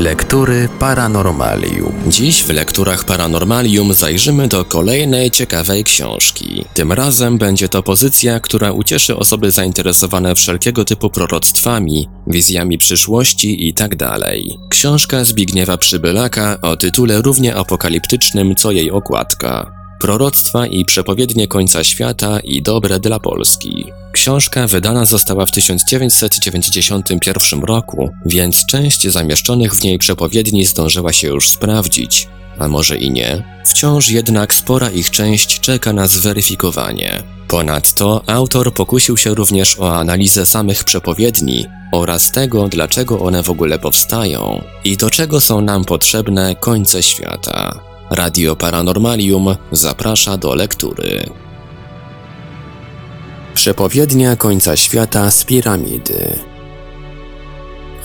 Lektury Paranormalium. Dziś w lekturach Paranormalium zajrzymy do kolejnej ciekawej książki. Tym razem będzie to pozycja, która ucieszy osoby zainteresowane wszelkiego typu proroctwami, wizjami przyszłości itd. Tak Książka Zbigniewa Przybylaka o tytule równie apokaliptycznym co jej okładka proroctwa i przepowiednie końca świata i dobre dla Polski. Książka wydana została w 1991 roku, więc część zamieszczonych w niej przepowiedni zdążyła się już sprawdzić, a może i nie. Wciąż jednak spora ich część czeka na zweryfikowanie. Ponadto autor pokusił się również o analizę samych przepowiedni oraz tego, dlaczego one w ogóle powstają i do czego są nam potrzebne końce świata. Radio Paranormalium zaprasza do lektury. Przepowiednia końca świata z piramidy.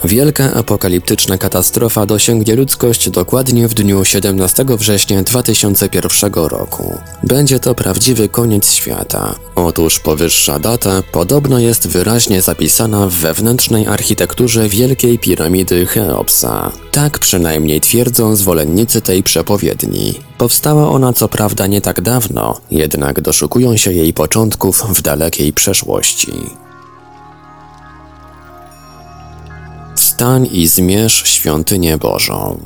Wielka apokaliptyczna katastrofa dosięgnie ludzkość dokładnie w dniu 17 września 2001 roku. Będzie to prawdziwy koniec świata. Otóż powyższa data podobno jest wyraźnie zapisana w wewnętrznej architekturze Wielkiej Piramidy Cheopsa. Tak przynajmniej twierdzą zwolennicy tej przepowiedni. Powstała ona co prawda nie tak dawno, jednak doszukują się jej początków w dalekiej przeszłości. Wstań i zmierz świątynię Bożą.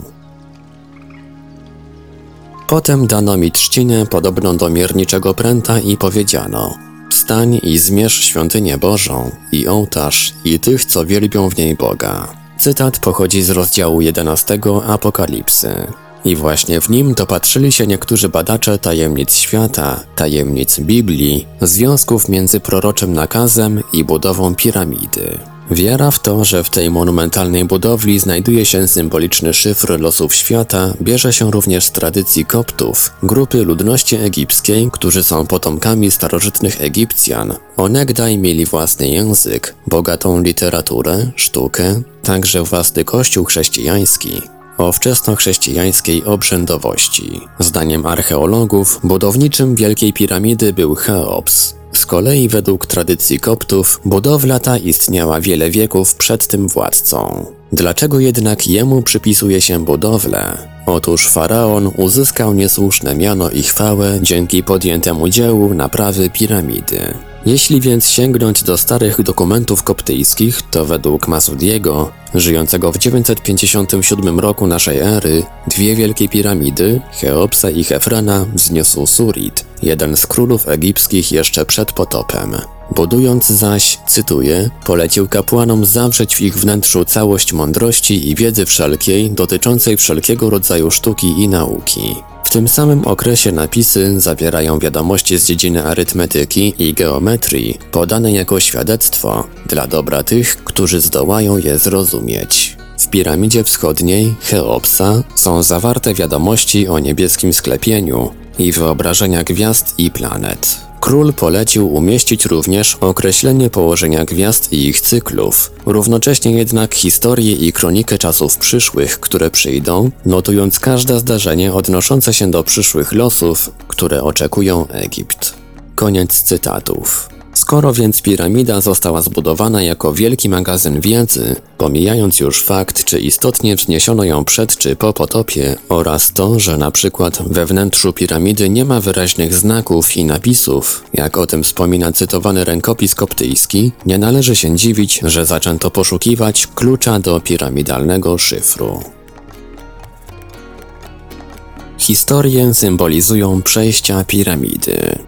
Potem dano mi trzcinę podobną do mierniczego pręta i powiedziano Wstań i zmierz świątynię Bożą i ołtarz i tych, co wielbią w niej Boga. Cytat pochodzi z rozdziału 11 Apokalipsy. I właśnie w nim dopatrzyli się niektórzy badacze tajemnic świata, tajemnic Biblii, związków między proroczym nakazem i budową piramidy. Wiara w to, że w tej monumentalnej budowli znajduje się symboliczny szyfr losów świata, bierze się również z tradycji Koptów, grupy ludności egipskiej, którzy są potomkami starożytnych Egipcjan. Onegdaj mieli własny język, bogatą literaturę, sztukę, także własny kościół chrześcijański o wczesnochrześcijańskiej obrzędowości. Zdaniem archeologów, budowniczym Wielkiej Piramidy był Cheops, z kolei według tradycji Koptów budowla ta istniała wiele wieków przed tym władcą. Dlaczego jednak jemu przypisuje się budowlę? Otóż faraon uzyskał niesłuszne miano i chwałę dzięki podjętemu dziełu naprawy piramidy. Jeśli więc sięgnąć do starych dokumentów koptyjskich, to według Masudiego, żyjącego w 957 roku naszej ery, dwie wielkie piramidy, Cheopsa i Hefrana, wzniósł Surit, jeden z królów egipskich jeszcze przed potopem. Budując zaś, cytuję, polecił kapłanom zawrzeć w ich wnętrzu całość mądrości i wiedzy wszelkiej dotyczącej wszelkiego rodzaju sztuki i nauki. W tym samym okresie napisy zawierają wiadomości z dziedziny arytmetyki i geometrii, podane jako świadectwo dla dobra tych, którzy zdołają je zrozumieć. W piramidzie wschodniej, Cheopsa, są zawarte wiadomości o niebieskim sklepieniu i wyobrażenia gwiazd i planet. Król polecił umieścić również określenie położenia gwiazd i ich cyklów, równocześnie jednak historię i kronikę czasów przyszłych, które przyjdą, notując każde zdarzenie odnoszące się do przyszłych losów, które oczekują Egipt. Koniec cytatów. Skoro więc piramida została zbudowana jako wielki magazyn wiedzy, pomijając już fakt, czy istotnie wzniesiono ją przed czy po potopie oraz to, że na przykład we wnętrzu piramidy nie ma wyraźnych znaków i napisów, jak o tym wspomina cytowany rękopis koptyjski, nie należy się dziwić, że zaczęto poszukiwać klucza do piramidalnego szyfru. Historię symbolizują przejścia piramidy.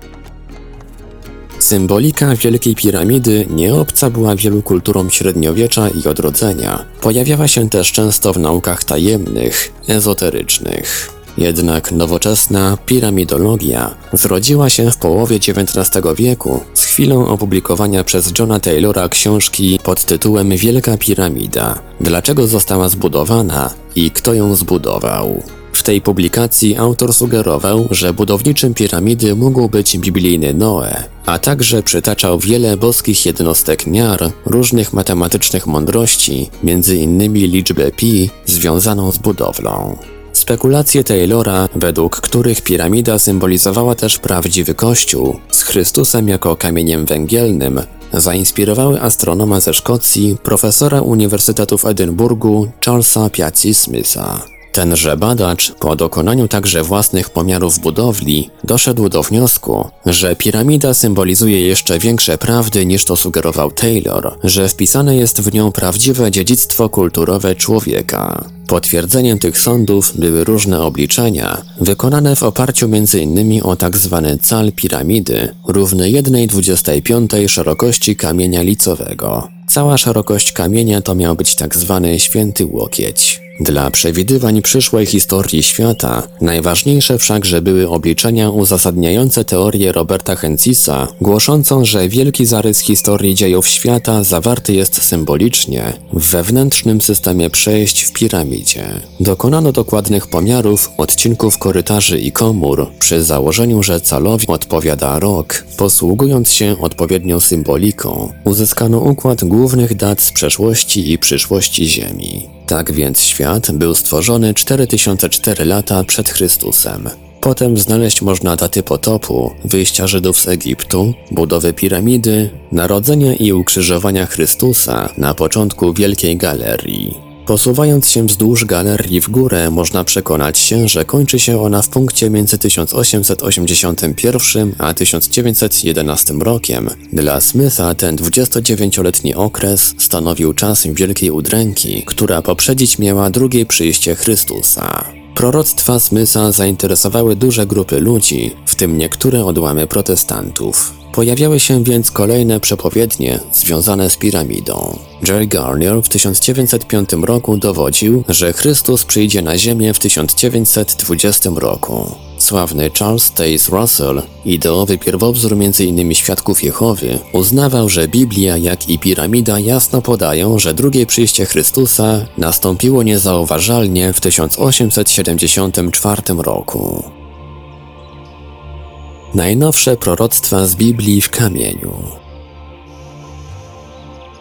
Symbolika Wielkiej Piramidy nie obca była wielu kulturom średniowiecza i odrodzenia. Pojawiała się też często w naukach tajemnych, ezoterycznych. Jednak nowoczesna piramidologia zrodziła się w połowie XIX wieku z chwilą opublikowania przez Johna Taylora książki pod tytułem Wielka Piramida. Dlaczego została zbudowana i kto ją zbudował? W tej publikacji autor sugerował, że budowniczym piramidy mógł być biblijny Noe, a także przytaczał wiele boskich jednostek miar, różnych matematycznych mądrości, m.in. liczbę pi związaną z budowlą. Spekulacje Taylora, według których piramida symbolizowała też prawdziwy Kościół, z Chrystusem jako kamieniem węgielnym, zainspirowały astronoma ze Szkocji, profesora Uniwersytetu w Edynburgu Charlesa Piazzi Smitha. Tenże badacz, po dokonaniu także własnych pomiarów budowli, doszedł do wniosku, że piramida symbolizuje jeszcze większe prawdy niż to sugerował Taylor, że wpisane jest w nią prawdziwe dziedzictwo kulturowe człowieka. Potwierdzeniem tych sądów były różne obliczenia, wykonane w oparciu m.in. o tzw. Tak cal piramidy, równy 1,25 szerokości kamienia licowego. Cała szerokość kamienia to miał być tzw. Tak święty łokieć. Dla przewidywań przyszłej historii świata najważniejsze wszakże były obliczenia uzasadniające teorię Roberta Hencisa, głoszącą, że wielki zarys historii dziejów świata zawarty jest symbolicznie w wewnętrznym systemie przejść w piramidzie. Dokonano dokładnych pomiarów odcinków korytarzy i komór przy założeniu, że calowi odpowiada rok, posługując się odpowiednią symboliką. Uzyskano układ głównych dat z przeszłości i przyszłości Ziemi. Tak więc świat był stworzony 4004 lata przed Chrystusem. Potem znaleźć można daty potopu, wyjścia Żydów z Egiptu, budowy piramidy, narodzenia i ukrzyżowania Chrystusa na początku Wielkiej Galerii. Posuwając się wzdłuż galerii w górę, można przekonać się, że kończy się ona w punkcie między 1881 a 1911 rokiem. Dla Smitha ten 29-letni okres stanowił czas wielkiej udręki, która poprzedzić miała drugie przyjście Chrystusa. Proroctwa Smitha zainteresowały duże grupy ludzi, w tym niektóre odłamy protestantów. Pojawiały się więc kolejne przepowiednie związane z piramidą. Jerry Garnier w 1905 roku dowodził, że Chrystus przyjdzie na Ziemię w 1920 roku. Sławny Charles Taze Russell, ideowy pierwowzór m.in. świadków Jehowy, uznawał, że Biblia, jak i piramida jasno podają, że drugie przyjście Chrystusa nastąpiło niezauważalnie w 1874 roku. Najnowsze proroctwa z Biblii w kamieniu.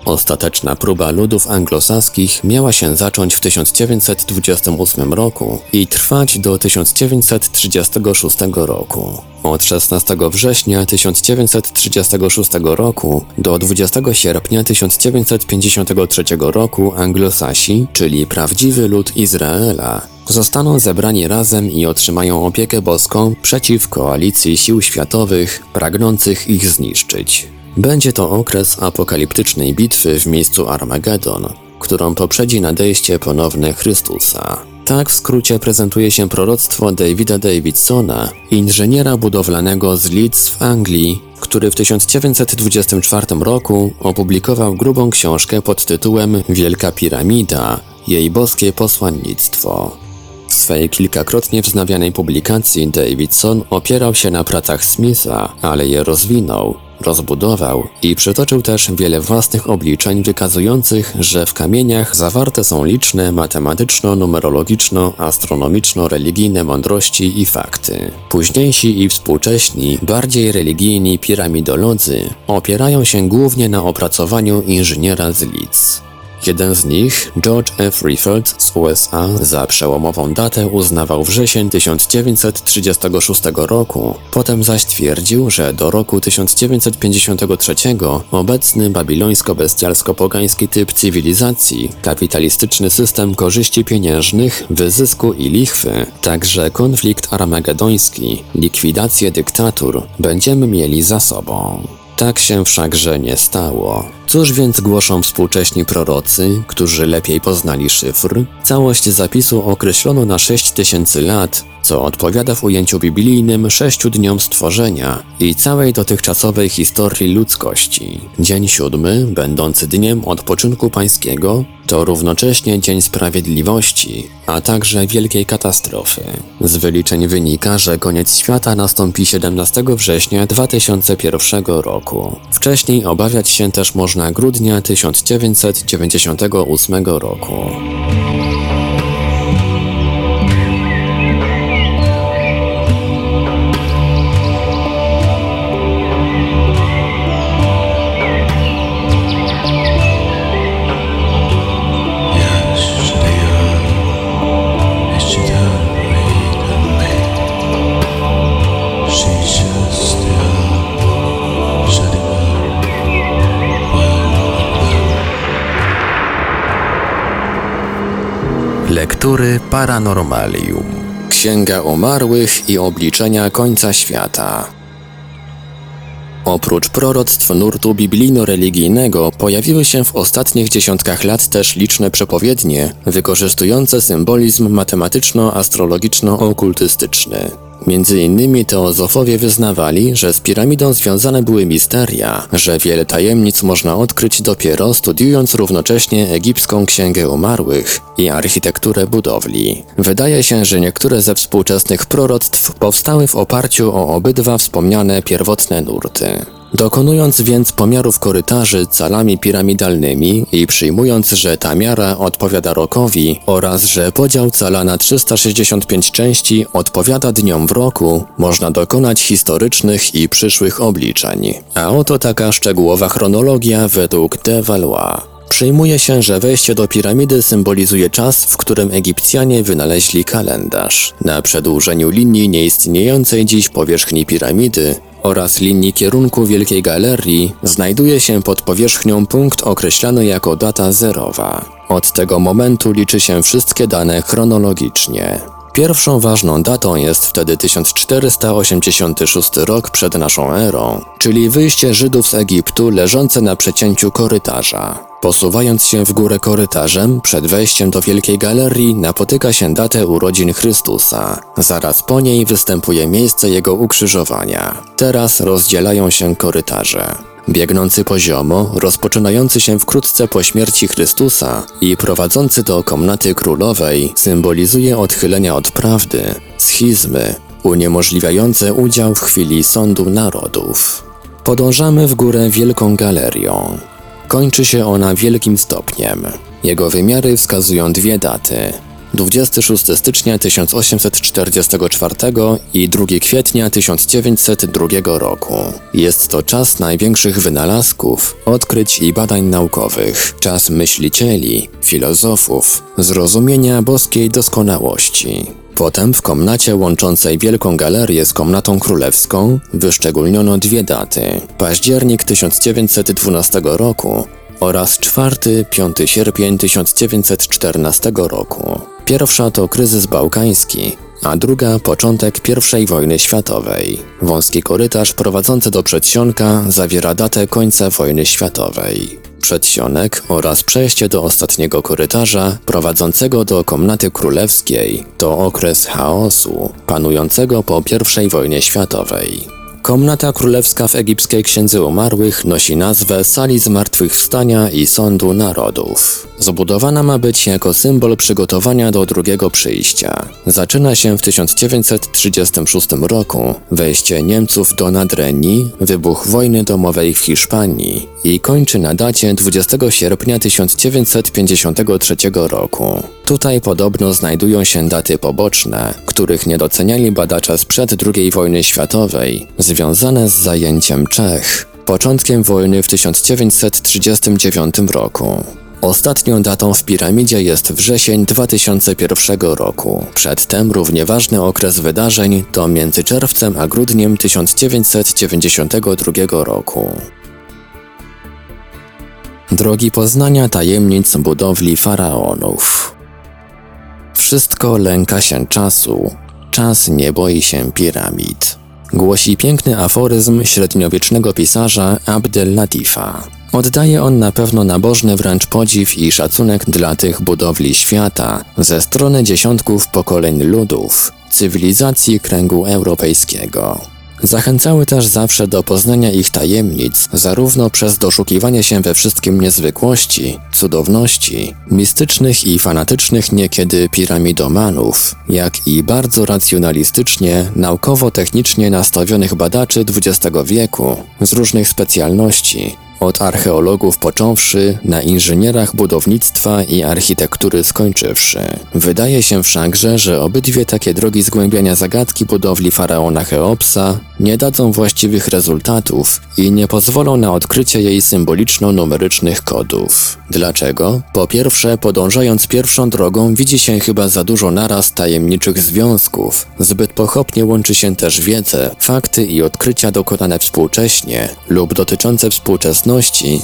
Ostateczna próba ludów anglosaskich miała się zacząć w 1928 roku i trwać do 1936 roku. Od 16 września 1936 roku do 20 sierpnia 1953 roku Anglosasi, czyli prawdziwy lud Izraela, zostaną zebrani razem i otrzymają opiekę boską przeciw koalicji sił światowych pragnących ich zniszczyć. Będzie to okres apokaliptycznej bitwy w miejscu Armagedon, którą poprzedzi nadejście ponowne Chrystusa. Tak w skrócie prezentuje się proroctwo Davida Davidsona, inżyniera budowlanego z Leeds w Anglii, który w 1924 roku opublikował grubą książkę pod tytułem Wielka Piramida, jej boskie posłannictwo. W swej kilkakrotnie wznawianej publikacji Davidson opierał się na pracach Smitha, ale je rozwinął, rozbudował i przytoczył też wiele własnych obliczeń wykazujących, że w kamieniach zawarte są liczne matematyczno-numerologiczno-astronomiczno-religijne mądrości i fakty. Późniejsi i współcześni, bardziej religijni piramidolodzy opierają się głównie na opracowaniu inżyniera z Leeds. Jeden z nich, George F. Riffeld z USA, za przełomową datę uznawał wrzesień 1936 roku, potem zaś twierdził, że do roku 1953 obecny babilońsko-bestialsko-pogański typ cywilizacji, kapitalistyczny system korzyści pieniężnych, wyzysku i lichwy, także konflikt armagedoński, likwidację dyktatur będziemy mieli za sobą. Tak się wszakże nie stało. Cóż więc głoszą współcześni prorocy, którzy lepiej poznali szyfr? Całość zapisu określono na 6000 lat, co odpowiada w ujęciu biblijnym sześciu dniom stworzenia i całej dotychczasowej historii ludzkości. Dzień siódmy, będący dniem odpoczynku pańskiego, to równocześnie Dzień Sprawiedliwości, a także wielkiej katastrofy. Z wyliczeń wynika, że koniec świata nastąpi 17 września 2001 roku. Wcześniej obawiać się też można grudnia 1998 roku. Lektury Paranormalium. Księga Umarłych i Obliczenia Końca Świata. Oprócz proroctw nurtu biblijno-religijnego pojawiły się w ostatnich dziesiątkach lat też liczne przepowiednie wykorzystujące symbolizm matematyczno-astrologiczno-okultystyczny. Między innymi teozofowie wyznawali, że z piramidą związane były misteria, że wiele tajemnic można odkryć dopiero studiując równocześnie egipską księgę umarłych i architekturę budowli. Wydaje się, że niektóre ze współczesnych proroctw powstały w oparciu o obydwa wspomniane pierwotne nurty. Dokonując więc pomiarów korytarzy calami piramidalnymi i przyjmując, że ta miara odpowiada rokowi oraz że podział cala na 365 części odpowiada dniom w roku, można dokonać historycznych i przyszłych obliczeń. A oto taka szczegółowa chronologia według de Valois. Przyjmuje się, że wejście do piramidy symbolizuje czas, w którym Egipcjanie wynaleźli kalendarz. Na przedłużeniu linii nieistniejącej dziś powierzchni piramidy oraz linii kierunku Wielkiej Galerii znajduje się pod powierzchnią punkt określany jako data zerowa. Od tego momentu liczy się wszystkie dane chronologicznie. Pierwszą ważną datą jest wtedy 1486 rok przed naszą erą, czyli wyjście Żydów z Egiptu leżące na przecięciu korytarza. Posuwając się w górę korytarzem, przed wejściem do Wielkiej Galerii napotyka się datę urodzin Chrystusa. Zaraz po niej występuje miejsce jego ukrzyżowania. Teraz rozdzielają się korytarze. Biegnący poziomo, rozpoczynający się wkrótce po śmierci Chrystusa i prowadzący do komnaty królowej symbolizuje odchylenia od prawdy, schizmy, uniemożliwiające udział w chwili sądu narodów. Podążamy w górę wielką galerią. Kończy się ona wielkim stopniem. Jego wymiary wskazują dwie daty. 26 stycznia 1844 i 2 kwietnia 1902 roku. Jest to czas największych wynalazków, odkryć i badań naukowych, czas myślicieli, filozofów, zrozumienia boskiej doskonałości. Potem w komnacie łączącej Wielką Galerię z komnatą królewską wyszczególniono dwie daty: październik 1912 roku oraz 4-5 sierpień 1914 roku. Pierwsza to kryzys bałkański, a druga początek I wojny światowej. Wąski korytarz prowadzący do przedsionka zawiera datę końca wojny światowej. Przedsionek oraz przejście do ostatniego korytarza prowadzącego do komnaty królewskiej to okres chaosu panującego po I wojnie światowej. Komnata królewska w egipskiej księdze umarłych nosi nazwę Sali Zmartwychwstania i Sądu Narodów. Zbudowana ma być jako symbol przygotowania do drugiego przyjścia. Zaczyna się w 1936 roku wejście Niemców do Nadrenii, wybuch wojny domowej w Hiszpanii i kończy na dacie 20 sierpnia 1953 roku. Tutaj podobno znajdują się daty poboczne, których nie doceniali badacze sprzed II wojny światowej, związane z zajęciem Czech, początkiem wojny w 1939 roku. Ostatnią datą w piramidzie jest wrzesień 2001 roku. Przedtem równie ważny okres wydarzeń to między czerwcem a grudniem 1992 roku. Drogi poznania tajemnic budowli faraonów. Wszystko lęka się czasu, czas nie boi się piramid. Głosi piękny aforyzm średniowiecznego pisarza Abdel Latifa. Oddaje on na pewno nabożny wręcz podziw i szacunek dla tych budowli świata ze strony dziesiątków pokoleń ludów, cywilizacji kręgu europejskiego. Zachęcały też zawsze do poznania ich tajemnic, zarówno przez doszukiwanie się we wszystkim niezwykłości, cudowności, mistycznych i fanatycznych niekiedy piramidomanów, jak i bardzo racjonalistycznie, naukowo-technicznie nastawionych badaczy XX wieku z różnych specjalności, od archeologów począwszy, na inżynierach budownictwa i architektury skończywszy. Wydaje się wszakże, że obydwie takie drogi zgłębiania zagadki budowli faraona Cheopsa nie dadzą właściwych rezultatów i nie pozwolą na odkrycie jej symboliczno-numerycznych kodów. Dlaczego? Po pierwsze, podążając pierwszą drogą widzi się chyba za dużo naraz tajemniczych związków. Zbyt pochopnie łączy się też wiedzę, fakty i odkrycia dokonane współcześnie lub dotyczące współczesności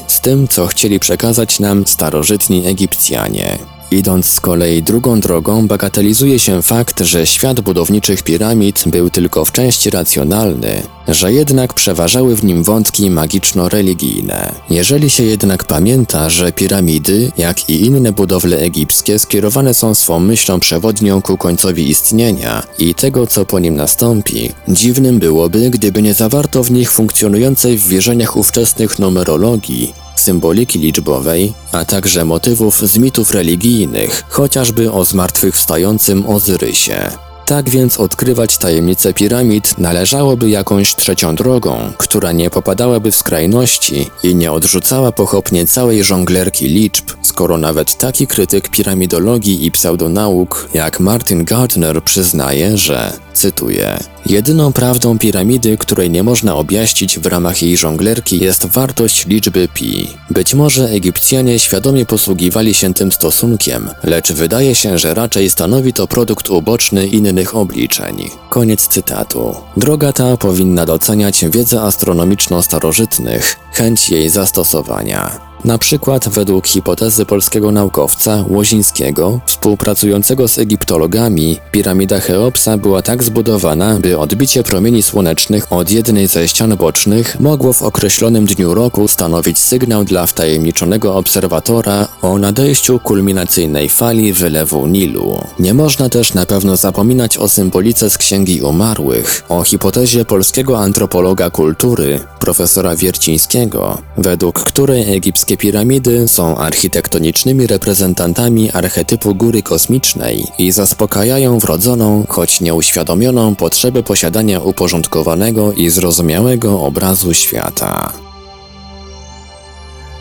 z tym, co chcieli przekazać nam starożytni Egipcjanie. Idąc z kolei drugą drogą, bagatelizuje się fakt, że świat budowniczych piramid był tylko w części racjonalny, że jednak przeważały w nim wątki magiczno-religijne. Jeżeli się jednak pamięta, że piramidy, jak i inne budowle egipskie skierowane są swą myślą przewodnią ku końcowi istnienia i tego, co po nim nastąpi, dziwnym byłoby, gdyby nie zawarto w nich funkcjonującej w wierzeniach ówczesnych numerologii, symboliki liczbowej, a także motywów z mitów religijnych, chociażby o zmartwychwstającym Ozyrysie. Tak więc odkrywać tajemnice piramid należałoby jakąś trzecią drogą, która nie popadałaby w skrajności i nie odrzucała pochopnie całej żonglerki liczb, skoro nawet taki krytyk piramidologii i pseudonauk jak Martin Gardner przyznaje, że, cytuję, Jedyną prawdą piramidy, której nie można objaśnić w ramach jej żonglerki jest wartość liczby pi. Być może Egipcjanie świadomie posługiwali się tym stosunkiem, lecz wydaje się, że raczej stanowi to produkt uboczny innych obliczeń. Koniec cytatu. Droga ta powinna doceniać wiedzę astronomiczną starożytnych, chęć jej zastosowania. Na przykład według hipotezy polskiego naukowca Łozińskiego, współpracującego z egiptologami, piramida Cheopsa była tak zbudowana, by odbicie promieni słonecznych od jednej ze ścian bocznych mogło w określonym dniu roku stanowić sygnał dla wtajemniczonego obserwatora o nadejściu kulminacyjnej fali wylewu Nilu. Nie można też na pewno zapominać o symbolice z Księgi Umarłych, o hipotezie polskiego antropologa kultury, profesora Wiercińskiego, według której egipskie piramidy są architektonicznymi reprezentantami archetypu góry kosmicznej i zaspokajają wrodzoną, choć nieuświadomioną potrzebę posiadania uporządkowanego i zrozumiałego obrazu świata.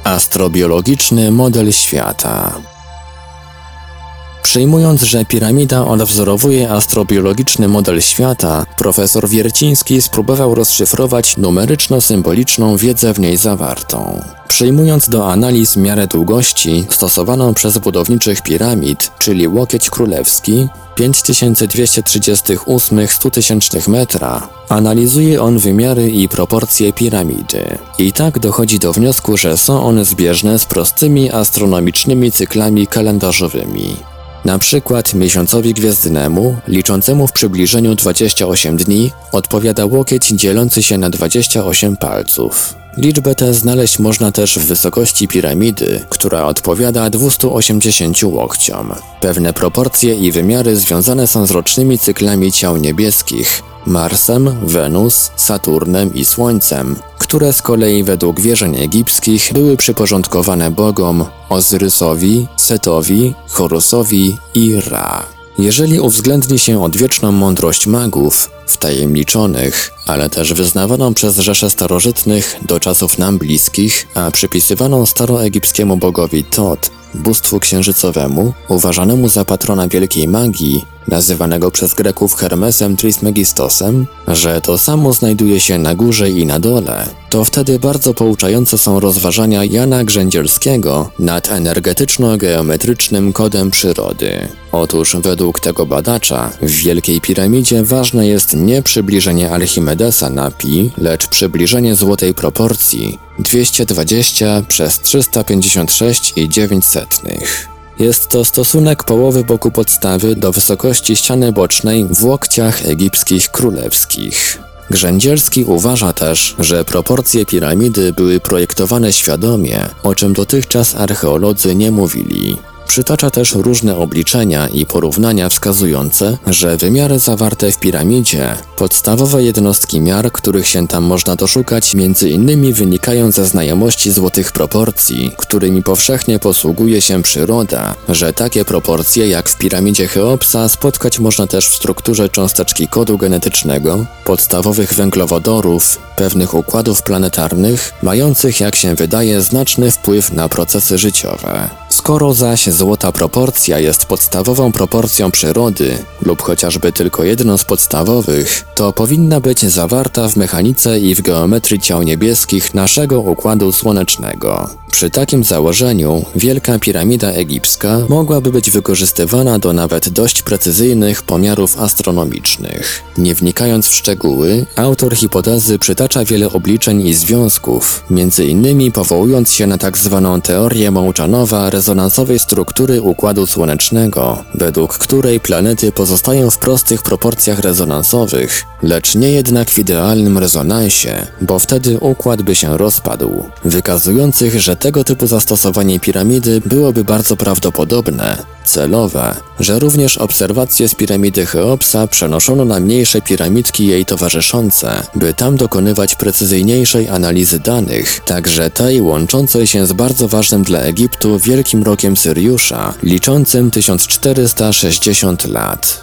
Astrobiologiczny model świata Przyjmując, że piramida odwzorowuje astrobiologiczny model świata, profesor Wierciński spróbował rozszyfrować numeryczno-symboliczną wiedzę w niej zawartą. Przyjmując do analiz miarę długości stosowaną przez budowniczych piramid, czyli łokieć królewski, 5238 100 metra, analizuje on wymiary i proporcje piramidy. I tak dochodzi do wniosku, że są one zbieżne z prostymi astronomicznymi cyklami kalendarzowymi. Na przykład miesiącowi gwiezdnemu, liczącemu w przybliżeniu 28 dni, odpowiada łokieć dzielący się na 28 palców. Liczbę tę znaleźć można też w wysokości piramidy, która odpowiada 280 łokciom. Pewne proporcje i wymiary związane są z rocznymi cyklami ciał niebieskich, Marsem, Wenus, Saturnem i Słońcem, które z kolei według wierzeń egipskich były przyporządkowane bogom Ozyrysowi, Setowi, Horusowi i Ra. Jeżeli uwzględni się odwieczną mądrość magów, wtajemniczonych, ale też wyznawaną przez Rzeszę Starożytnych do czasów nam bliskich, a przypisywaną staroegipskiemu bogowi Tot, bóstwu księżycowemu, uważanemu za patrona wielkiej magii, nazywanego przez Greków Hermesem Trismegistosem, że to samo znajduje się na górze i na dole, to wtedy bardzo pouczające są rozważania Jana Grzędzielskiego nad energetyczno-geometrycznym kodem przyrody. Otóż według tego badacza w Wielkiej Piramidzie ważne jest nie przybliżenie Archimedesa na pi, lecz przybliżenie złotej proporcji 220 przez 356 i 9 setnych. Jest to stosunek połowy boku podstawy do wysokości ściany bocznej w łokciach egipskich królewskich. Grzędzielski uważa też, że proporcje piramidy były projektowane świadomie, o czym dotychczas archeolodzy nie mówili. Przytacza też różne obliczenia i porównania wskazujące, że wymiary zawarte w piramidzie, podstawowe jednostki miar, których się tam można doszukać, między innymi wynikają ze znajomości złotych proporcji, którymi powszechnie posługuje się przyroda, że takie proporcje jak w piramidzie Cheopsa spotkać można też w strukturze cząsteczki kodu genetycznego, podstawowych węglowodorów, pewnych układów planetarnych, mających jak się wydaje znaczny wpływ na procesy życiowe. Skoro zaś złota proporcja jest podstawową proporcją przyrody, lub chociażby tylko jedną z podstawowych, to powinna być zawarta w mechanice i w geometrii ciał niebieskich naszego układu słonecznego. Przy takim założeniu Wielka Piramida Egipska mogłaby być wykorzystywana do nawet dość precyzyjnych pomiarów astronomicznych. Nie wnikając w szczegóły, autor hipotezy przytacza wiele obliczeń i związków, między innymi powołując się na. Tak teorię Mołczanowa-rezonansowa rezonansowej struktury Układu Słonecznego, według której planety pozostają w prostych proporcjach rezonansowych, lecz nie jednak w idealnym rezonansie, bo wtedy układ by się rozpadł, wykazujących, że tego typu zastosowanie piramidy byłoby bardzo prawdopodobne, celowe, że również obserwacje z piramidy Cheopsa przenoszono na mniejsze piramidki jej towarzyszące, by tam dokonywać precyzyjniejszej analizy danych, także tej łączącej się z bardzo ważnym dla Egiptu Wielkim Rokiem Syriusza, liczącym 1460 lat.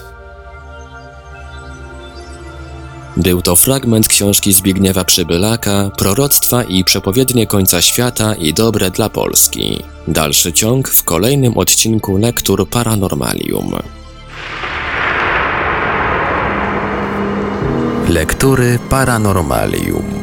Był to fragment książki Zbigniewa Przybylaka, Proroctwa i przepowiednie końca świata i dobre dla Polski. Dalszy ciąg w kolejnym odcinku Lektur Paranormalium. Lektury Paranormalium.